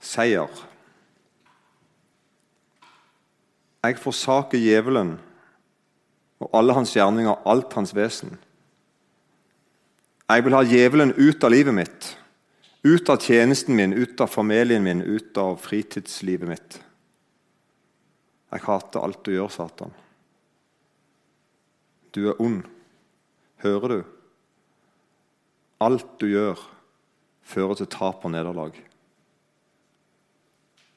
seier. Jeg forsaker djevelen og alle hans gjerninger, alt hans vesen. Jeg vil ha djevelen ut av livet mitt, ut av tjenesten min, ut av familien min, ut av fritidslivet mitt. Jeg hater alt du gjør, Satan. Du er ond. Hører du? Alt du gjør, fører til tap og nederlag.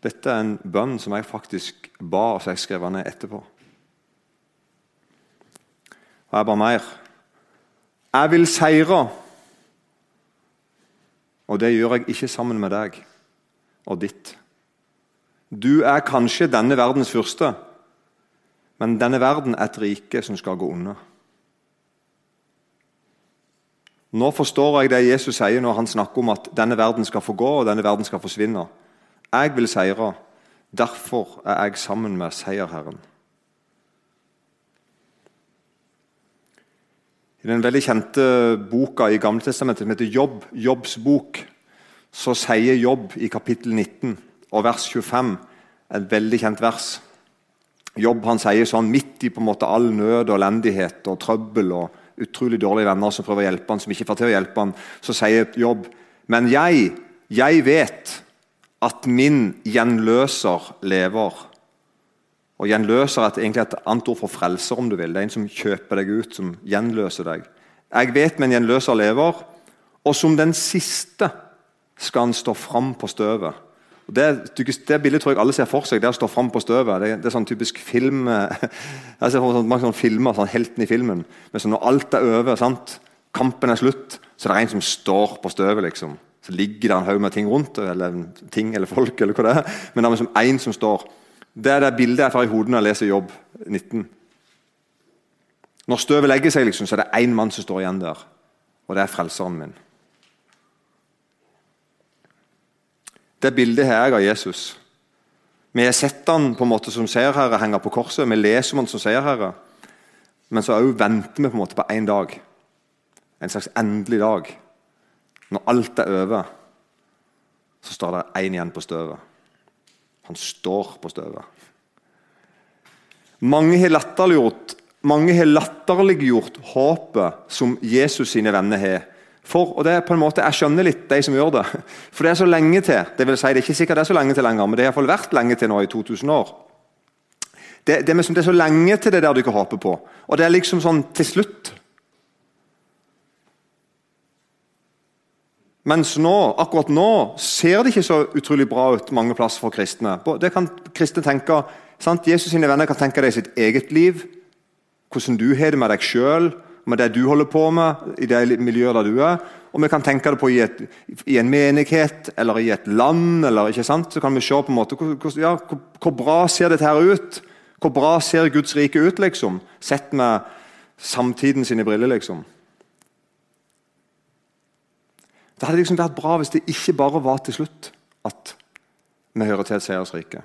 Dette er en bønn som jeg faktisk ba, og så jeg skrev ned etterpå. Og jeg ba mer. Jeg vil seire. Og det gjør jeg ikke sammen med deg og ditt. Du er kanskje denne verdens fyrste, men denne verden er et rike som skal gå unna. Nå forstår jeg det Jesus sier når han snakker om at denne verden skal få gå og denne verden skal forsvinne. Jeg vil seire. Derfor er jeg sammen med seierherren. I den veldig kjente boka i Gamletestamentet som heter Jobb, Jobbs bok, så sier Jobb i kapittel 19 og vers 25 et veldig kjent vers. Jobb han sier sånn midt i på en måte all nød og elendighet og trøbbel og utrolig dårlige venner som prøver å hjelpe han, som ikke får til å hjelpe han, så sier Jobb Men jeg, jeg vet at min gjenløser lever. Og Gjenløser er egentlig et annet ord for frelser. om du vil. Det er en som kjøper deg ut, som gjenløser deg. Jeg vet min gjenløser lever, og som den siste skal han stå fram på støvet. Det, det, bildet tror jeg alle ser for seg, det å stå fram på støvet. Det, det, er sånn typisk film Jeg ser for sånn, mange sånne filmer, sånn helten i filmen. Men så når alt er over, sant? kampen er slutt, så det er en som står på støvet. liksom. Så ligger det en haug med ting rundt, eller ting eller folk, eller hva det er. Men det er liksom én som står. Det er det bildet jeg får i hodet når jeg leser Jobb 19. Når støvet legger seg, liksom, så er det én mann som står igjen der. Og det er frelseren min. Det bildet har jeg av Jesus. Vi har sett han på en måte som seierherre henge på korset. Vi leser om han som seierherre. Men så venter vi på en måte på én dag. En slags endelig dag. Når alt er over, så står det én igjen på støvet. Han står på støvet. Mange har latterliggjort mange har latterliggjort håpet som Jesus sine venner har for, og det er på en måte, Jeg skjønner litt de som gjør det. For det er så lenge til. Det vil si, det er ikke sikkert det er så lenge til lenger, men det har iallfall vært lenge til nå i 2000 år. Det, det, det, er så lenge til det der du ikke håper på. Og det er liksom sånn til slutt. Mens nå, akkurat nå ser det ikke så utrolig bra ut mange plasser for kristne. Det kan kristne tenke, sant? Jesus sine venner kan tenke det i sitt eget liv, hvordan du har det med deg sjøl med det du holder på med, i det miljøet der du er. Og vi kan tenke det på i, et, i en menighet eller i et land. Eller, ikke sant? Så kan vi se på en måte, hvor, ja, hvor, hvor, bra ser dette her ut? Hvor bra ser Guds rike ut, liksom? Sett med samtiden sine briller, liksom. Det hadde liksom vært bra hvis det ikke bare var til slutt at vi hører til et seiersrike.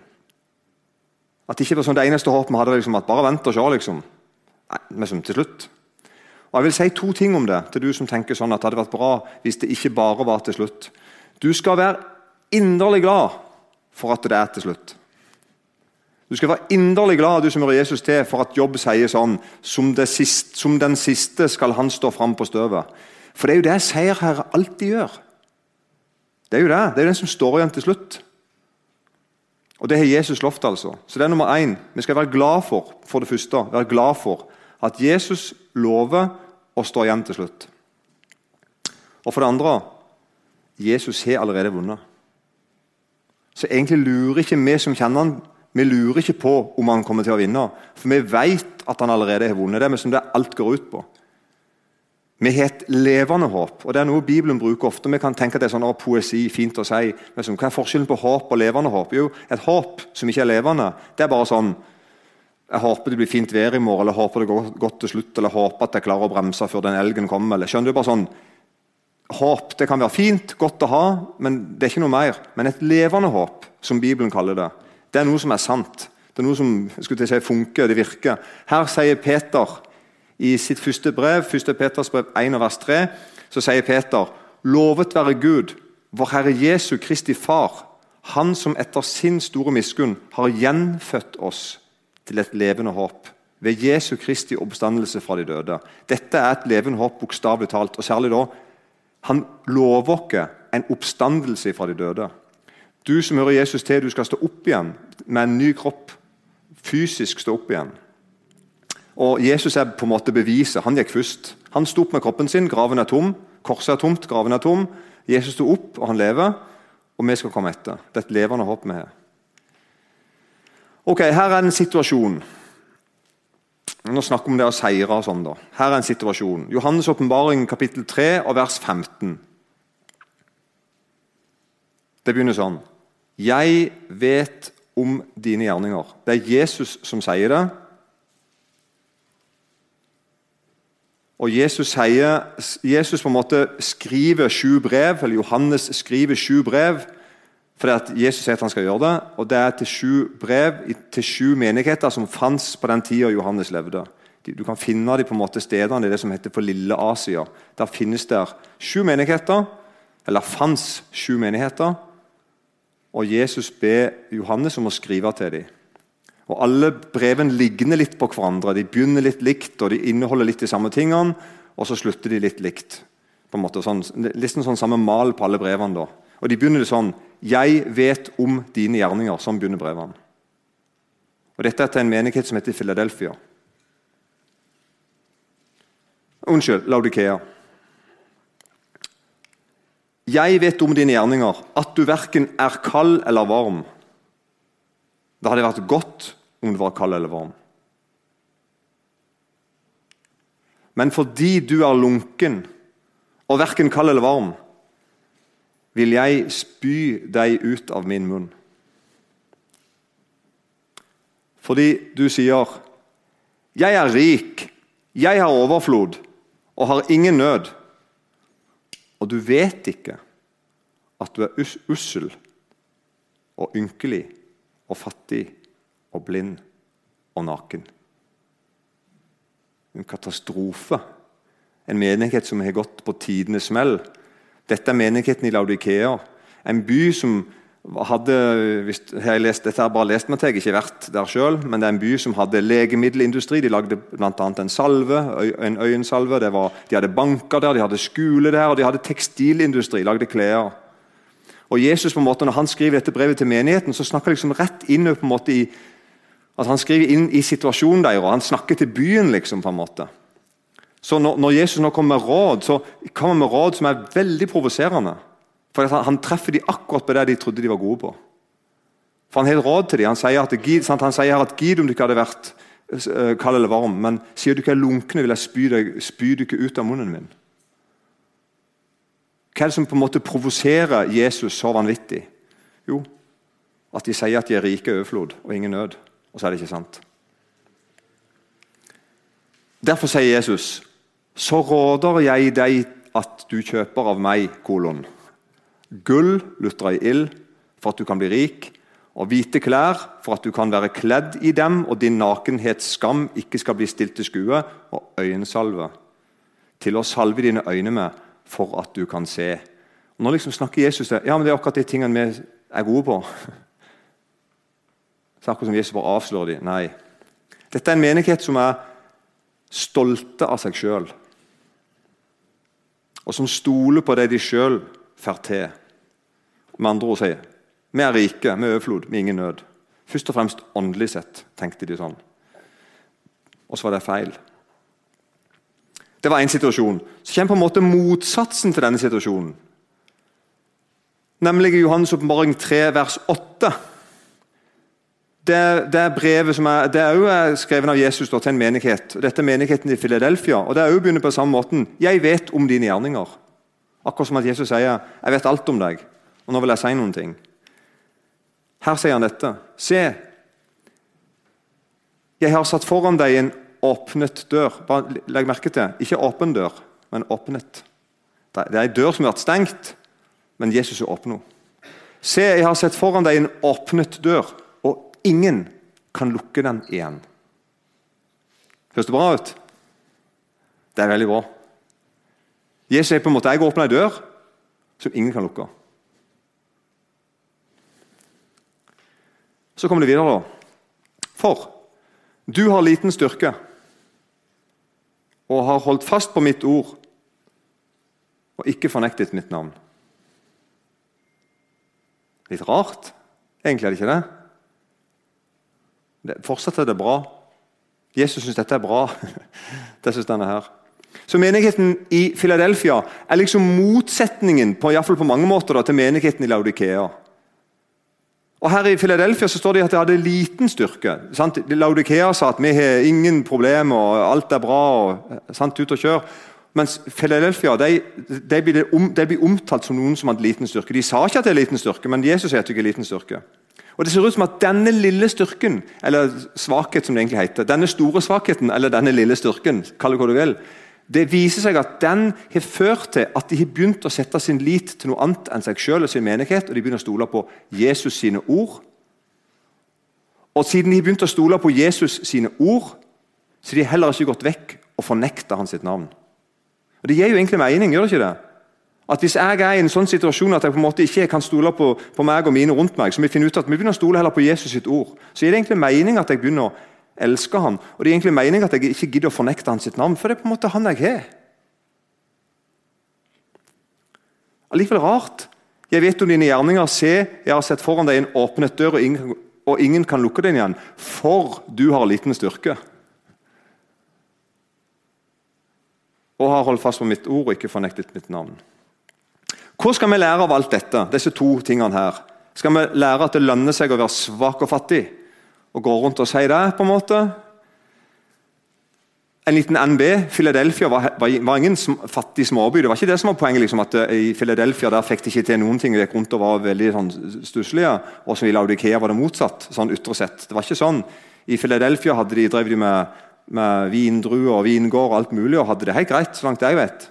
At det ikke var sånn det eneste håpet vi hadde, liksom, at bare vent og se. liksom. Nei, liksom til slutt. Og Jeg vil si to ting om det til du som tenker sånn at det hadde vært bra hvis det ikke bare var til slutt. Du skal være inderlig glad for at det er til slutt. Du skal være inderlig glad du som hører Jesus til, for at jobb sier sånn som, siste, som den siste skal han stå fram på støvet. For det er jo det seierherre alltid gjør. Det er jo det. Det er jo den som står igjen til slutt. Og Det har Jesus lovt. altså. Så det er nummer én. Vi skal være glad for for det første, være glad for at Jesus lover å stå igjen til slutt. Og for det andre Jesus har allerede vunnet. Så egentlig lurer ikke vi som kjenner han, vi lurer ikke på om han kommer til å vinne. For vi vet at han allerede har vunnet. Det er som det alt går ut på. Vi har et levende håp, og det er noe Bibelen bruker ofte. Vi kan tenke at det er sånn poesi, fint å si. Men hva er forskjellen på håp og levende håp? Jo, Et håp som ikke er levende, det er bare sånn jeg håper det blir fint vær i morgen, eller håper det går godt til slutt, eller håper at jeg klarer å bremse før den elgen kommer. eller skjønner du bare sånn, Håp det kan være fint, godt å ha, men det er ikke noe mer. Men et levende håp, som Bibelen kaller det, det er noe som er sant. Det er noe som skulle til å si, funker, det virker. Her sier Peter i sitt første brev, 1. Peters brev 1 vers 3, så sier Peter Lovet være Gud, vår Herre Jesu Kristi Far. Han som etter sin store miskunn har gjenfødt oss til et levende håp ved Jesu Kristi oppstandelse fra de døde. Dette er et levende håp, bokstavelig talt. Og særlig da Han lover oss en oppstandelse fra de døde. Du som hører Jesus til, du skal stå opp igjen med en ny kropp. Fysisk stå opp igjen. Og Jesus er på en måte beviset. Han gikk først. Han sto opp med kroppen sin, graven er tom. Korset er tomt, graven er tom. Jesus sto opp, og han lever. Og vi skal komme etter. Det er et levende håp vi har. Ok, Her er en situasjon. Nå snakker vi om det å seire og sånn. da. Her er en situasjon. Johannes' åpenbaring kapittel 3 og vers 15. Det begynner sånn. Jeg vet om dine gjerninger. Det er Jesus som sier det. Og Jesus, sier, Jesus på en måte skriver sju brev, eller Johannes skriver sju brev fordi at Jesus sier at han skal gjøre det. og Det er til sju brev til sju menigheter som fantes på den tida Johannes levde. Du kan finne de på en måte stedene i det som heter for Lille Asia. Der finnes der sju menigheter, eller fantes sju menigheter. Og Jesus ber Johannes om å skrive til dem. Og Alle brevene ligner litt på hverandre. De begynner litt likt, og de inneholder litt de samme tingene, og så slutter de litt likt. på en måte sånn, liksom sånn samme mal på alle brevene. da. Og De begynner sånn 'Jeg vet om dine gjerninger'. Sånn begynner brevene. Og Dette er til en menighet som heter Philadelphia. Unnskyld, Laudikea. Jeg vet om dine gjerninger, at du verken er kald eller varm. Det hadde vært godt om du var kald eller varm. Men fordi du er lunken og verken kald eller varm, vil jeg spy deg ut av min munn. Fordi du sier 'Jeg er rik, jeg har overflod og har ingen nød', og du vet ikke at du er ussel og ynkelig og fattig og blind og naken. En katastrofe. En menighet som har gått på tidenes smell. Dette er menigheten i Laudikea. En by som hadde hvis, jeg lest, Dette har bare lest meg til, jeg har ikke vært der selv, men det er en by som hadde legemiddelindustri. De lagde bl.a. en salve, en øyensalve. Var, de hadde banker der, de hadde skole der, og de hadde tekstilindustri. lagde klær. Og Jesus på en måte, Når han skriver dette brevet til menigheten, så snakker han liksom rett inn på en måte i altså Han skriver inn i situasjonen deres, og han snakker til byen. liksom på en måte. Så når, når Jesus nå kommer med råd, så kommer han med råd som er veldig provoserende. For han, han, treffer de akkurat på det de trodde de var gode på. For Han har råd til dem. Han sier at, sant, han sier at Gid om du ikke hadde vært uh, kald eller varm, men sier du ikke er lunken, vil jeg spy deg, spy deg ut av munnen min. Hva er det som på en måte provoserer Jesus så vanvittig? Jo, at de sier at de er rike i overflod og ingen nød. Og så er det ikke sant. Derfor sier Jesus, så råder jeg deg at du kjøper av meg, kolon. Gull lutra i ild for at du kan bli rik, og hvite klær for at du kan være kledd i dem, og din nakenhets skam ikke skal bli stilt til skue, og øyensalve til å salve dine øyne med for at du kan se. Og Nå liksom snakker Jesus det, ja, men det er akkurat de tingene vi er gode på. Så akkurat som Jesus bare avslører dem. Nei. Dette er en menighet som er stolte av seg sjøl. Og som stoler på det de sjøl får til. Med andre ord sier vi er rike, vi er overflod, vi er ingen nød. Først og fremst åndelig sett, tenkte de sånn. Og så var det feil. Det var én situasjon. Så kommer på en måte motsatsen til denne situasjonen. Nemlig i Johannes' åpenbaring 3, vers 8. Det, det, brevet som er, det er jo skrevet av Jesus til en menighet. Dette er menigheten i Philadelphia. og Det er jo begynner på samme måten. Jeg vet om dine gjerninger. Akkurat som at Jesus sier 'Jeg vet alt om deg', og nå vil jeg si noen ting. Her sier han dette. Se, jeg har satt foran deg en åpnet dør. Bare Legg merke til ikke åpen dør, men åpnet. Det er en dør som har vært stengt, men Jesus er åpen Se, jeg har sett foran deg en åpnet dør, ingen kan lukke den igjen. Høres det bra ut? Det er veldig bra. Jesus er på en måte jeg åpner en dør som ingen kan lukke. Så kommer det videre. da. For du har liten styrke og har holdt fast på mitt ord og ikke fornektet mitt navn. Litt rart. Egentlig er det ikke det. Fortsatt er det bra. Jesus syns dette er bra. det synes denne her. Så Menigheten i Philadelphia er liksom motsetningen på, på mange måter da, til menigheten i Laudikea. Og Her i Philadelphia så står det at de hadde liten styrke. Sant? Laudikea sa at vi har ingen problemer, og alt er bra. og sant, ut og kjør. Mens Philadelphia de, de, blir om, blir omtalt som noen som hadde liten styrke. De sa ikke at det er liten styrke, men Jesus sier at det er liten styrke. Og Det ser ut som at denne lille styrken, eller svakhet som det egentlig heter, denne store svakheten eller denne lille styrken, kall det hva du vil, det viser seg at den har ført til at de har begynt å sette sin lit til noe annet enn seg selv og sin menighet, og de begynner å stole på Jesus sine ord. Og siden de har begynt å stole på Jesus sine ord, så har de heller ikke gått vekk og fornekta hans sitt navn. Og Det gir jo egentlig mening, gjør det ikke det? At Hvis jeg er i en sånn situasjon at jeg på en måte ikke kan stole på, på meg og mine rundt meg, så vi finner ut at vi begynner å stole heller på Jesus sitt ord, så gir det egentlig mening at jeg begynner å elske ham. Og det er egentlig mening at jeg ikke gidder å fornekte hans navn, for det er på en måte han jeg har. Allikevel rart. Jeg vet om dine gjerninger. Se, jeg har sett foran deg en åpnet dør, og ingen, og ingen kan lukke den igjen, for du har liten styrke. Og har holdt fast på mitt ord og ikke fornektet mitt navn. Hva skal vi lære av alt dette, disse to tingene her? Skal vi lære at det lønner seg å være svak og fattig? Og gå rundt og si det, på en måte? En liten NB. Philadelphia var, var, ingen fattig småby. Det var ikke det som var poenget. Liksom, at eh, I Philadelphia der fikk de ikke til noen ting. De gikk rundt og var veldig sånn, stusslige. Og i Laudikea var det motsatt. sånn ytre sett. Det var ikke sånn. I Philadelphia hadde de, drev de med, med vindruer og vingård og alt mulig, og hadde det helt greit, så langt jeg vet.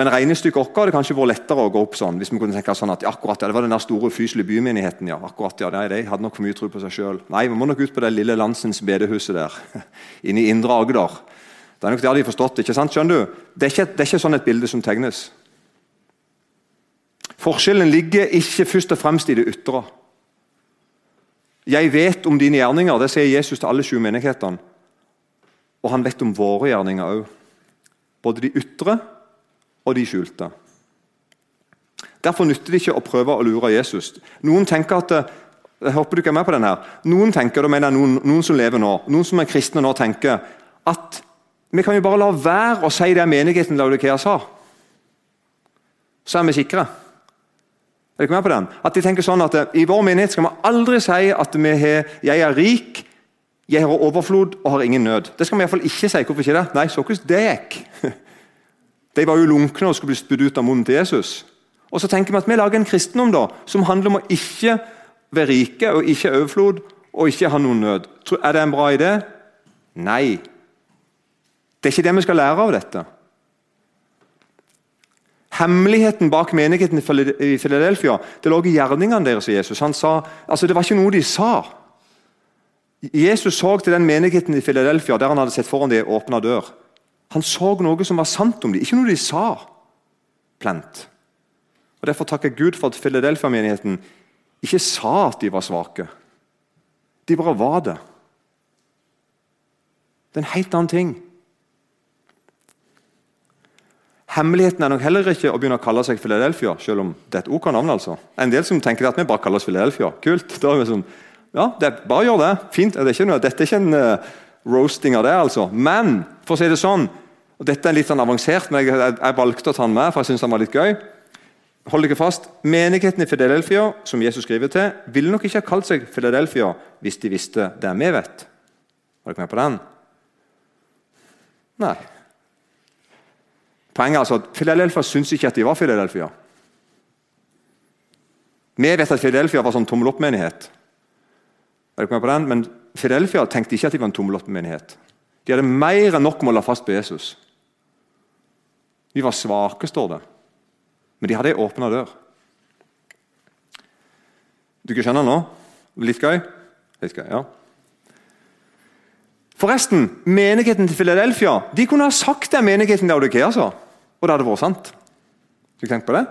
Men regnestykket vårt hadde kanskje vært lettere å gå opp sånn. hvis vi kunne tenke sånn at akkurat, ja, Det var den der store fyselige bymenigheten. ja, akkurat, ja, De hadde nok for mye tro på seg sjøl. Nei, vi må nok ut på det lille landsens bedehuset der. Inne i Indre Agder. Det er nok der de har forstått det. ikke sant, skjønner du? Det er ikke, det er ikke sånn et bilde som tegnes. Forskjellen ligger ikke først og fremst i det ytre. Jeg vet om dine gjerninger, det sier Jesus til alle sju menighetene. Og han vet om våre gjerninger òg. Både de ytre og de skjulte. Derfor nytter det ikke å prøve å lure Jesus. Noen tenker at jeg håper du ikke er med på den her, noen tenker, da mener noen, noen som lever nå, noen som er kristne nå, tenker at vi kan jo bare la være å si det menigheten Laudikea sa. Så er vi sikre. Er du ikke med på den? At de tenker sånn at I vår menighet skal vi aldri si at har, jeg er rik, jeg har overflod og har ingen nød. Det skal vi iallfall ikke si. Hvorfor ikke det? Nei, så hvordan det gikk. De var jo lunkne og skulle bli spydd ut av munnen til Jesus. Og så tenker vi at vi lager en kristendom da, som handler om å ikke være rike og ikke overflod og ikke ha noen nød. Er det en bra idé? Nei. Det er ikke det vi skal lære av dette. Hemmeligheten bak menigheten i Philadelphia det lå i gjerningene deres. Jesus. Han sa, altså Det var ikke noe de sa. Jesus så til den menigheten i Philadelphia der han hadde sett foran de åpna dør. Han så noe som var sant om dem, ikke noe de sa plent. Og Derfor takker Gud for at Philadelphia-menigheten ikke sa at de var svake. De bare var det. Det er en helt annen ting. Hemmeligheten er nok heller ikke å begynne å kalle seg Philadelphia, selv om det er et OK navn. altså. En del som tenker at vi bare kaller oss Philadelphia. Kult. Da er vi sånn, ja, det, Bare gjør det. Fint. Det er ikke noe, dette er ikke en roasting av det, altså. Men for å si det sånn, og dette er litt sånn avansert, men jeg, jeg, valgte å ta den med, for jeg synes den var litt gøy. Hold dere fast. Menigheten i Fidelelfia, som Jesus skriver til, ville nok ikke ha kalt seg Fidelelfia hvis de visste det vi vet. Var dere med på den? Nei. Poenget er altså at Fidelelfia syns ikke at de var Fidelelfia. Vi vet at Philadelphia var sånn tommel opp-menighet. Er dere med på den? Men Philadelphia tenkte ikke at de var en tommel opp-menighet. De hadde mer enn nok med å holde fast på Jesus. De var svake, står det. Men de hadde ei åpna dør. Du ikke skjønner nå? Litt gøy? Litt gøy, ja. Forresten, menigheten til Philadelphia de kunne ha sagt det menigheten til Audikea sa. Og det hadde vært sant. Har du tenkt på det?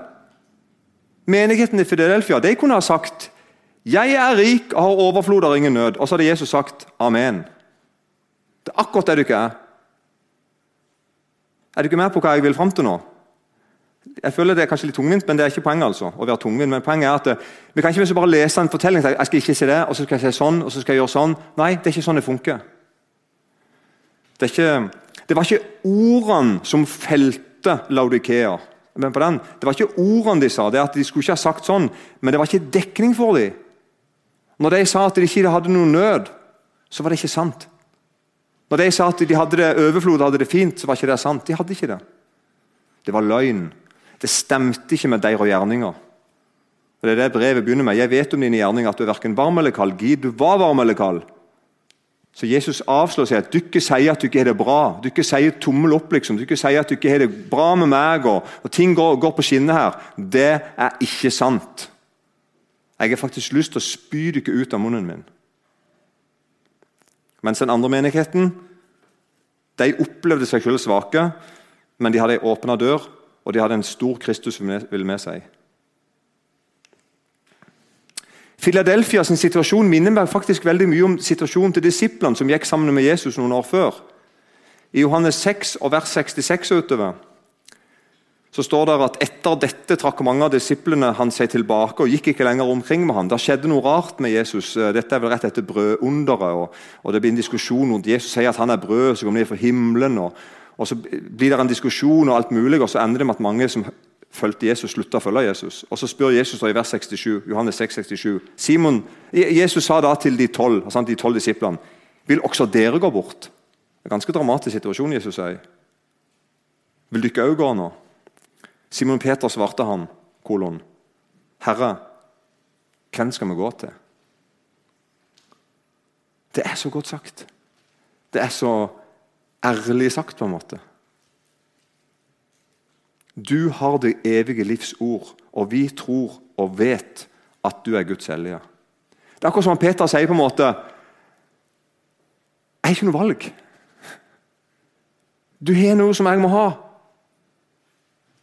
Menigheten til Philadelphia de kunne ha sagt 'Jeg er rik og har overflod og ingen nød.' Og så hadde Jesus sagt 'Amen'. Det er akkurat det du ikke er. Er du ikke med på hva jeg vil fram til nå? Jeg føler Det er kanskje litt tungvint, men det er ikke poenget. altså, å være tungvint, men poenget er at eh, Vi kan ikke bare lese en fortelling jeg skal ikke se det, og så skal jeg se sånn, og så skal jeg gjøre sånn. Nei, det er ikke sånn det funker. Det, ikke, det var ikke ordene som felte Laudikea. Men på den, Det var ikke ordene de sa, det at de skulle ikke ha sagt sånn, men det var ikke dekning for dem. Når de sa at de ikke hadde noen nød, så var det ikke sant. Når de sa at de hadde det overflod hadde det fint, så var ikke det sant. De hadde ikke det. Det var løgn. Det stemte ikke med deres gjerninger. Og Det er det brevet begynner med. Jeg vet om dine gjerninger at du er verken varm eller kald. Gid du var varm eller kald. Så Jesus avslår seg at du ikke sier at du ikke har det bra. Du ikke sier tommel opp. liksom. Du ikke sier at du ikke har det bra med meg, og, og ting går, går på skinner her. Det er ikke sant. Jeg har faktisk lyst til å spy dere ut av munnen min. Mens den andre menigheten de opplevde seg selv svake, men de hadde ei åpna dør, og de hadde en stor Kristus vil med seg. Philadelphia sin situasjon minner meg faktisk veldig mye om situasjonen til disiplene som gikk sammen med Jesus noen år før. I Johannes 6 og vers 66 utover så står det at etter dette trakk mange av disiplene han seg tilbake og gikk ikke lenger omkring med ham. Det skjedde noe rart med Jesus. Dette er vel rett etter brødunderet. Og, og, det blir en diskusjon rundt Jesus sier at han er brød som kommer ned fra himmelen. Og, og, Så blir det en diskusjon, og alt mulig, og så ender det med at mange som fulgte Jesus, slutta å følge Jesus. Og Så spør Jesus da i vers 67, Johannes 6, 67, Simon, Jesus sa da til de tolv de 12 disiplene Vil også dere gå bort? Det er en ganske dramatisk situasjon Jesus sier. Vil dere òg gå nå? Simon Peter svarte han, kolon, Herre, hvem skal vi gå til? Det er så godt sagt. Det er så ærlig sagt, på en måte. Du har det evige livs ord, og vi tror og vet at du er Guds hellige. Det er akkurat som Peter sier på en måte Jeg har ikke noe valg. Du har noe som jeg må ha.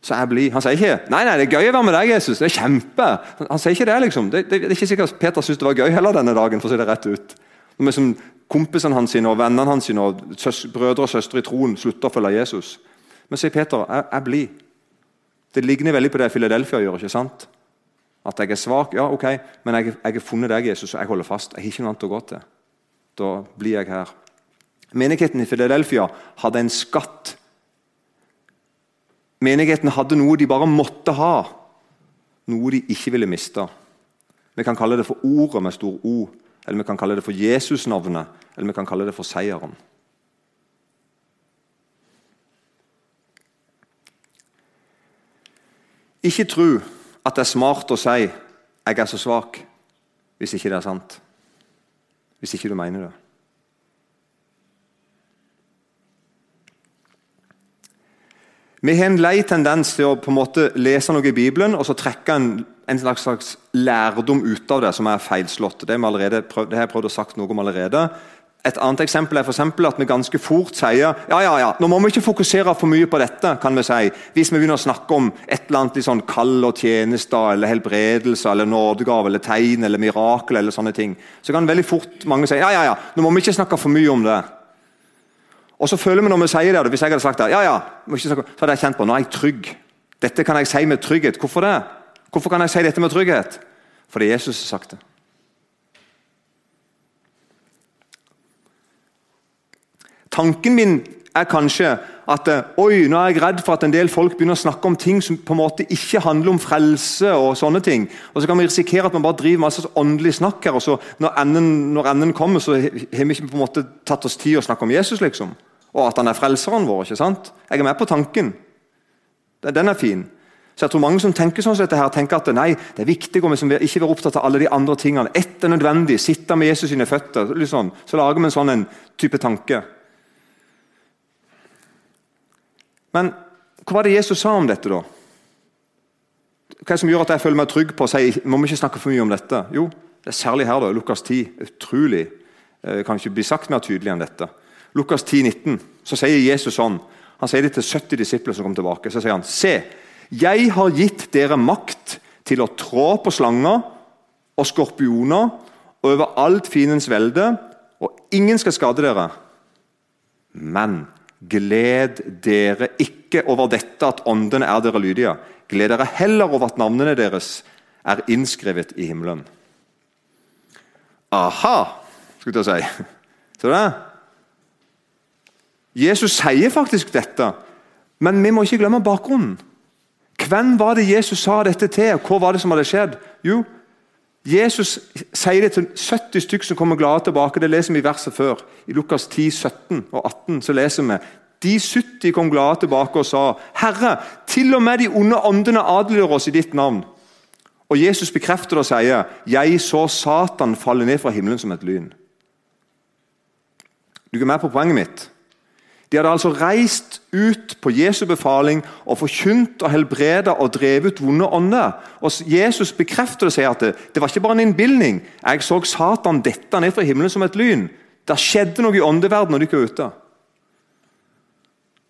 Så jeg blir. Han sier ikke nei, nei, det er gøy å være med deg, Jesus. Det er kjempe. Han sier ikke det. liksom. Det, det, det er ikke sikkert Peter syntes det var gøy heller denne dagen. for å si det rett ut. Når som Kompisene hans og vennene hans og søs, brødre og søstre i troen slutter å følge Jesus. Men sier Peter, jeg, jeg blir. Det ligner veldig på det Philadelphia gjør. ikke sant? At jeg er svak, ja, ok, men jeg har funnet deg, Jesus, og jeg holder fast. Jeg har ikke noe annet å gå til. Da blir jeg her. Menigheten i Philadelphia hadde en skatt. Menigheten hadde noe de bare måtte ha, noe de ikke ville miste. Vi kan kalle det for Ordet med stor O, eller vi kan kalle det for Jesusnavnet, eller vi kan kalle det for seieren. Ikke tro at det er smart å si 'jeg er så svak', hvis ikke det er sant. Hvis ikke du mener det. Vi har en lei tendens til å på en måte lese noe i Bibelen og så trekke en, en slags, slags, lærdom ut av det som er feilslått. Det, har jeg prøvd å sagt noe om allerede. Et annet eksempel er for eksempel at vi ganske fort sier ja, ja, ja, nå må vi ikke fokusere for mye på dette. kan vi si. Hvis vi begynner å snakke om et eller annet sånn kall og tjenester, eller helbredelse, eller nådegave, eller tegn eller mirakel, eller sånne ting, så kan veldig fort mange si ja, ja, ja, nå må vi ikke snakke for mye om det. Og så føler vi når vi sier det, Hvis jeg hadde sagt det, ja, ja, så hadde jeg kjent på nå er jeg trygg. Dette kan jeg si med trygghet. Hvorfor det? Hvorfor kan jeg si dette med trygghet? Fordi Jesus har sagt det. Tanken min er kanskje at eh, oi, nå er jeg redd for at en del folk begynner å snakke om ting som på en måte ikke handler om frelse. og sånne ting. Og Så kan vi risikere at man bare driver masse åndelig snakk her, og så når enden, når enden kommer, så har vi ikke på en måte tatt oss tid å snakke om Jesus. liksom. Og at han er frelseren vår. ikke sant? Jeg er med på tanken. Den er fin. Så jeg tror Mange som tenker sånn som dette her, tenker at nei, det er viktig å liksom ikke være opptatt av alle de andre tingene. Ett er nødvendig. Sitte med Jesus sine føtter. Liksom. Så lager vi en sånn en type tanke. Men hva var det Jesus sa om dette, da? Hva er det som gjør at jeg føler meg trygg på å si må vi ikke snakke for mye om dette? Jo, det er særlig her, da, Lukas 10. Utrolig. Det eh, kan ikke bli sagt mer tydelig enn dette. Lukas 10, 19, så sier Jesus sånn Han sier det til 70 disipler som kommer tilbake. Så sier han Se, jeg har gitt dere makt til å trå på slanger og skorpioner og over alt fiendens velde, og ingen skal skade dere. Men gled dere ikke over dette at åndene er dere lydige. Gled dere heller over at navnene deres er innskrevet i himmelen. Aha, skulle jeg si. Ser du det? Jesus sier faktisk dette, men vi må ikke glemme bakgrunnen. Hvem var det Jesus sa dette til, og hva var det som hadde skjedd? Jo, Jesus sier det til 70 stykker som kommer glade tilbake. Det leser vi i verset før. I Lukas 10, 17 og 18 så leser vi de 70 kom glade tilbake og sa, 'Herre, til og med de onde åndene adlyder oss i ditt navn.' Og Jesus bekrefter det og sier, 'Jeg så Satan falle ned fra himmelen som et lyn'. Du er med på poenget mitt? De hadde altså reist ut på Jesu befaling og forkynt og helbreda og drevet ut vonde ånder. Og Jesus bekrefter og sier at det, det var ikke bare en innbilning. Jeg så Satan dette ned fra himmelen som et lyn. Det skjedde noe i åndeverdenen når de ikke var ute.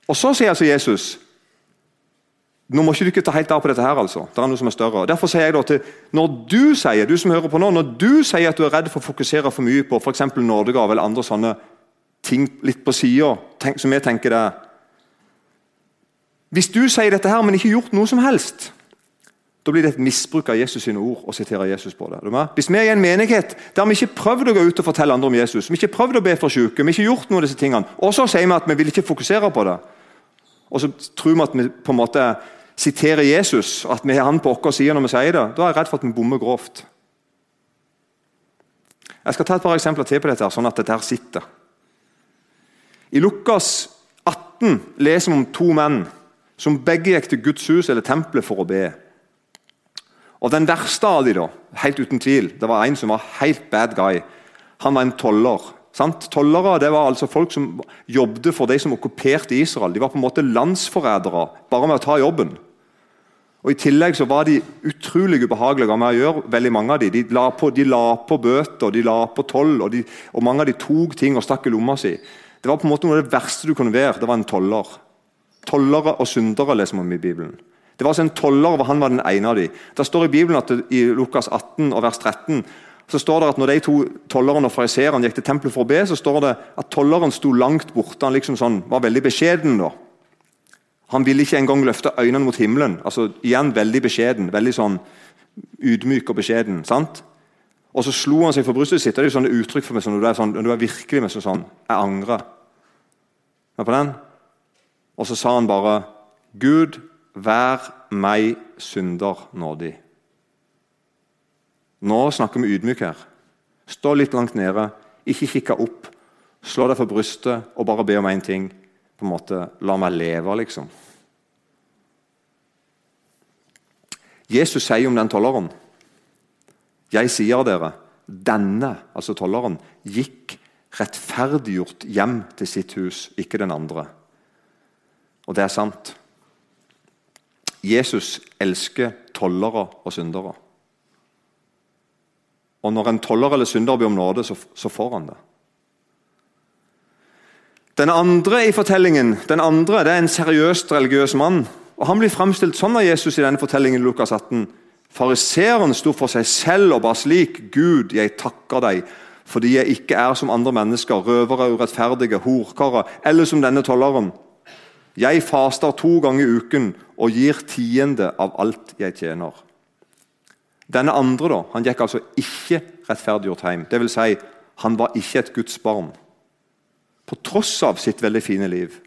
Og Så sier altså Jesus nå må ikke dere ta helt av på dette. her altså. Det er noe som er større. Derfor sier jeg da til, Når du sier du som hører på nå, når du sier at du er redd for å fokusere for mye på f.eks. nådegave eller andre sånne ting litt på sida, som jeg tenker det Hvis du sier dette her, men ikke gjort noe som helst, da blir det et misbruk av Jesus sine ord å sitere Jesus på det. Hvis vi er i en menighet der vi ikke prøvd å gå ut og fortelle andre om Jesus, vi ikke prøvd å be for syke, vi ikke gjort noe av disse tingene, og så sier vi at vi vil ikke fokusere på det, og så tror vi at vi på en måte siterer Jesus, at vi har han på vår side når vi sier det, da er jeg redd for at vi bommer grovt. Jeg skal ta et par eksempler til på dette, sånn at dette her sitter. I Lukas 18 leser vi om to menn som begge gikk til Guds hus eller tempelet for å be. Og Den verste av dem, da, helt uten tvil, det var en som var helt bad guy. Han var en toller. Sant? Tollere det var altså folk som jobbet for de som okkuperte Israel. De var på en måte landsforrædere bare med å ta jobben. Og I tillegg så var de utrolig ubehagelige å gjøre. veldig mange av De De la på, de la på bøter, de la på toll, og, de, og mange av de tok ting og stakk i lomma si. Det var på en måte noe av det verste du kunne være. Det var en toller. Tollere og syndere leser man i Bibelen. Det var altså en toller, og han var den ene av dem. Det står i Bibelen at i Lukas 18 og vers 13 så står det at når de to tollerne og fariseerne gikk til tempelet for å be, så står det at tolleren sto langt borte. Han liksom sånn, var veldig beskjeden. da. Han ville ikke engang løfte øynene mot himmelen. altså Igjen veldig beskjeden. Veldig sånn ydmyk og beskjeden. sant? Og så slo han seg for brystet sitt. Det er jo sånne uttrykk for meg sånn, du er, sånn, du er virkelig med sånn Jeg angrer. Er på den? Og så sa han bare Gud, vær meg synder nådig. Nå snakker vi ydmyk her. Stå litt langt nede, ikke kikke opp. Slå deg for brystet og bare be om én ting. På en måte, La meg leve, liksom. Jesus sier om den tolleren Jeg sier dere, denne, altså tolleren, gikk rettferdiggjort hjem til sitt hus, ikke den andre. Og det er sant. Jesus elsker tollere og syndere. Og når en toller eller synder blir om nåde, så, får han det. Den andre i fortellingen den andre, det er en seriøst religiøs mann. og Han blir framstilt sånn av Jesus i denne fortellingen Lukas 18. Fariseeren sto for seg selv og ba slik.: Gud, jeg takker deg fordi jeg ikke er som andre mennesker, røvere, urettferdige, horkarer eller som denne tolleren. Jeg faster to ganger i uken og gir tiende av alt jeg tjener. Denne andre da, han gikk altså ikke rettferdiggjort hjem. Det vil si, han var ikke et Guds barn. På tross av sitt veldig fine liv.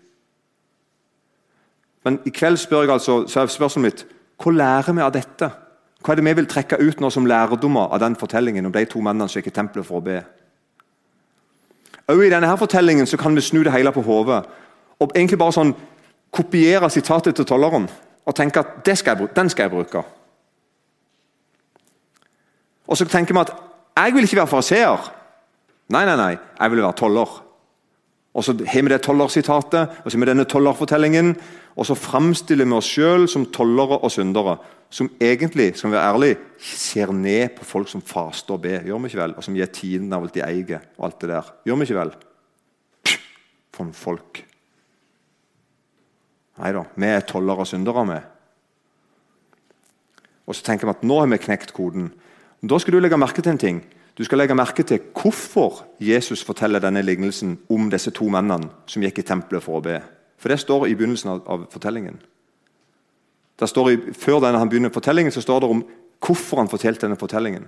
Men i kveld spør jeg altså, så er spørsmålet mitt hva lærer vi av dette? Hva er det vi vil trekke ut nå som lærdommer av den fortellingen om de to mennene som gikk i tempelet for å be? Også I denne her fortellingen så kan vi snu det hele på hodet og egentlig bare sånn kopiere sitatet til tolleren og tenke at skal jeg, den skal jeg bruke. Og så tenker vi at jeg vil ikke være fariseer. Nei, nei, nei, jeg vil være toller. Og Så har vi det tollersitatet og så har vi denne tollerfortellingen, og så framstiller vi oss sjøl som tollere og syndere. Som egentlig skal vi være ærlige, ser ned på folk som faster og ber. Gjør vi ikke vel? Og som gir tiden av alt de eier. og alt det der. Gjør vi ikke vel? For noen folk. Nei da, vi er tollere og syndere, vi. Og så tenker vi at nå har vi knekt koden. Da skal du legge merke til en ting. Du skal legge merke til hvorfor Jesus forteller denne lignelsen om disse to mennene som gikk i tempelet for å be. For Det står i begynnelsen av, av fortellingen. I, før denne, han begynner fortellingen, så står det om hvorfor han fortalte denne fortellingen.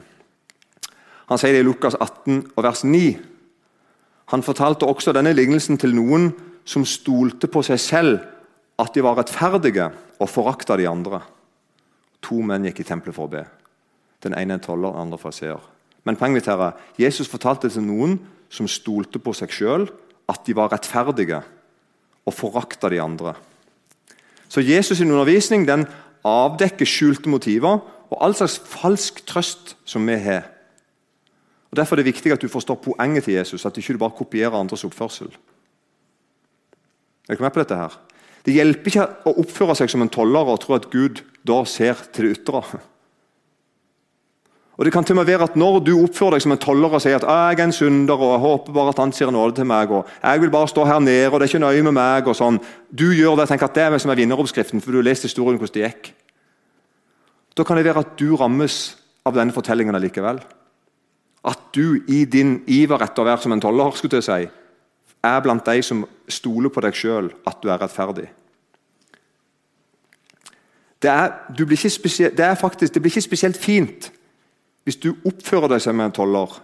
Han sier det i Lukas 18 og vers 9. Han fortalte også denne lignelsen til noen som stolte på seg selv at de var rettferdige, og forakta de andre. To menn gikk i tempelet for å be. Den ene en toller, den andre fraseer. Men poenget mitt her er, Jesus fortalte til noen som stolte på seg sjøl, at de var rettferdige, og forakta de andre. Så Jesus' sin undervisning den avdekker skjulte motiver og all slags falsk trøst som vi har. Og Derfor er det viktig at du forstår poenget til Jesus, at du ikke bare kopierer andres oppførsel. Er du med på dette her? Det hjelper ikke å oppføre seg som en toller og tro at Gud da ser til det ytre. Og det kan til og med være at Når du oppfører deg som en toller og sier at jeg er en synder og jeg håper bare at han sier nåde til meg og jeg vil bare stå her nede og det er ikke nøye med meg og sånn, Du gjør det og tenker at det er meg som er vinneroppskriften, for du har lest historien hvordan det gikk. Da kan det være at du rammes av denne fortellingen allikevel. At du i din iver etter å være som en toller skulle til å si, er blant de som stoler på deg sjøl at du er rettferdig. Det er, spesielt, det, er faktisk, det blir ikke spesielt fint hvis du oppfører deg som en toller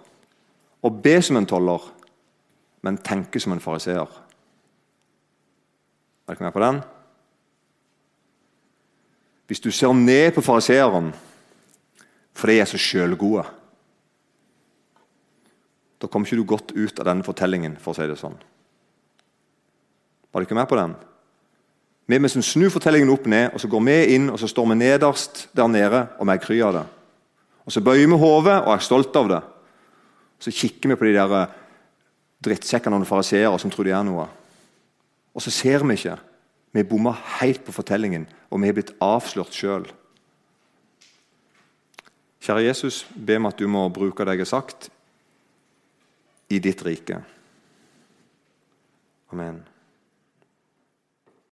og ber som en toller, men tenker som en fariseer. Er dere med på den? Hvis du ser ned på fariseeren fordi de er så sjølgode, da kommer ikke du godt ut av denne fortellingen, for å si det sånn. Var du ikke med på den? Vi snur fortellingen opp ned, og så går vi inn og så står vi nederst der nede og vi er kry av det. Og Så bøyer vi hodet og er stolt av det. Så kikker vi på de der eh, drittsekkene og fariseere som tror de er noe. Og så ser vi ikke. Vi bomma helt på fortellingen, og vi er blitt avslørt sjøl. Kjære Jesus, be om at du må bruke det jeg har sagt, i ditt rike. Amen.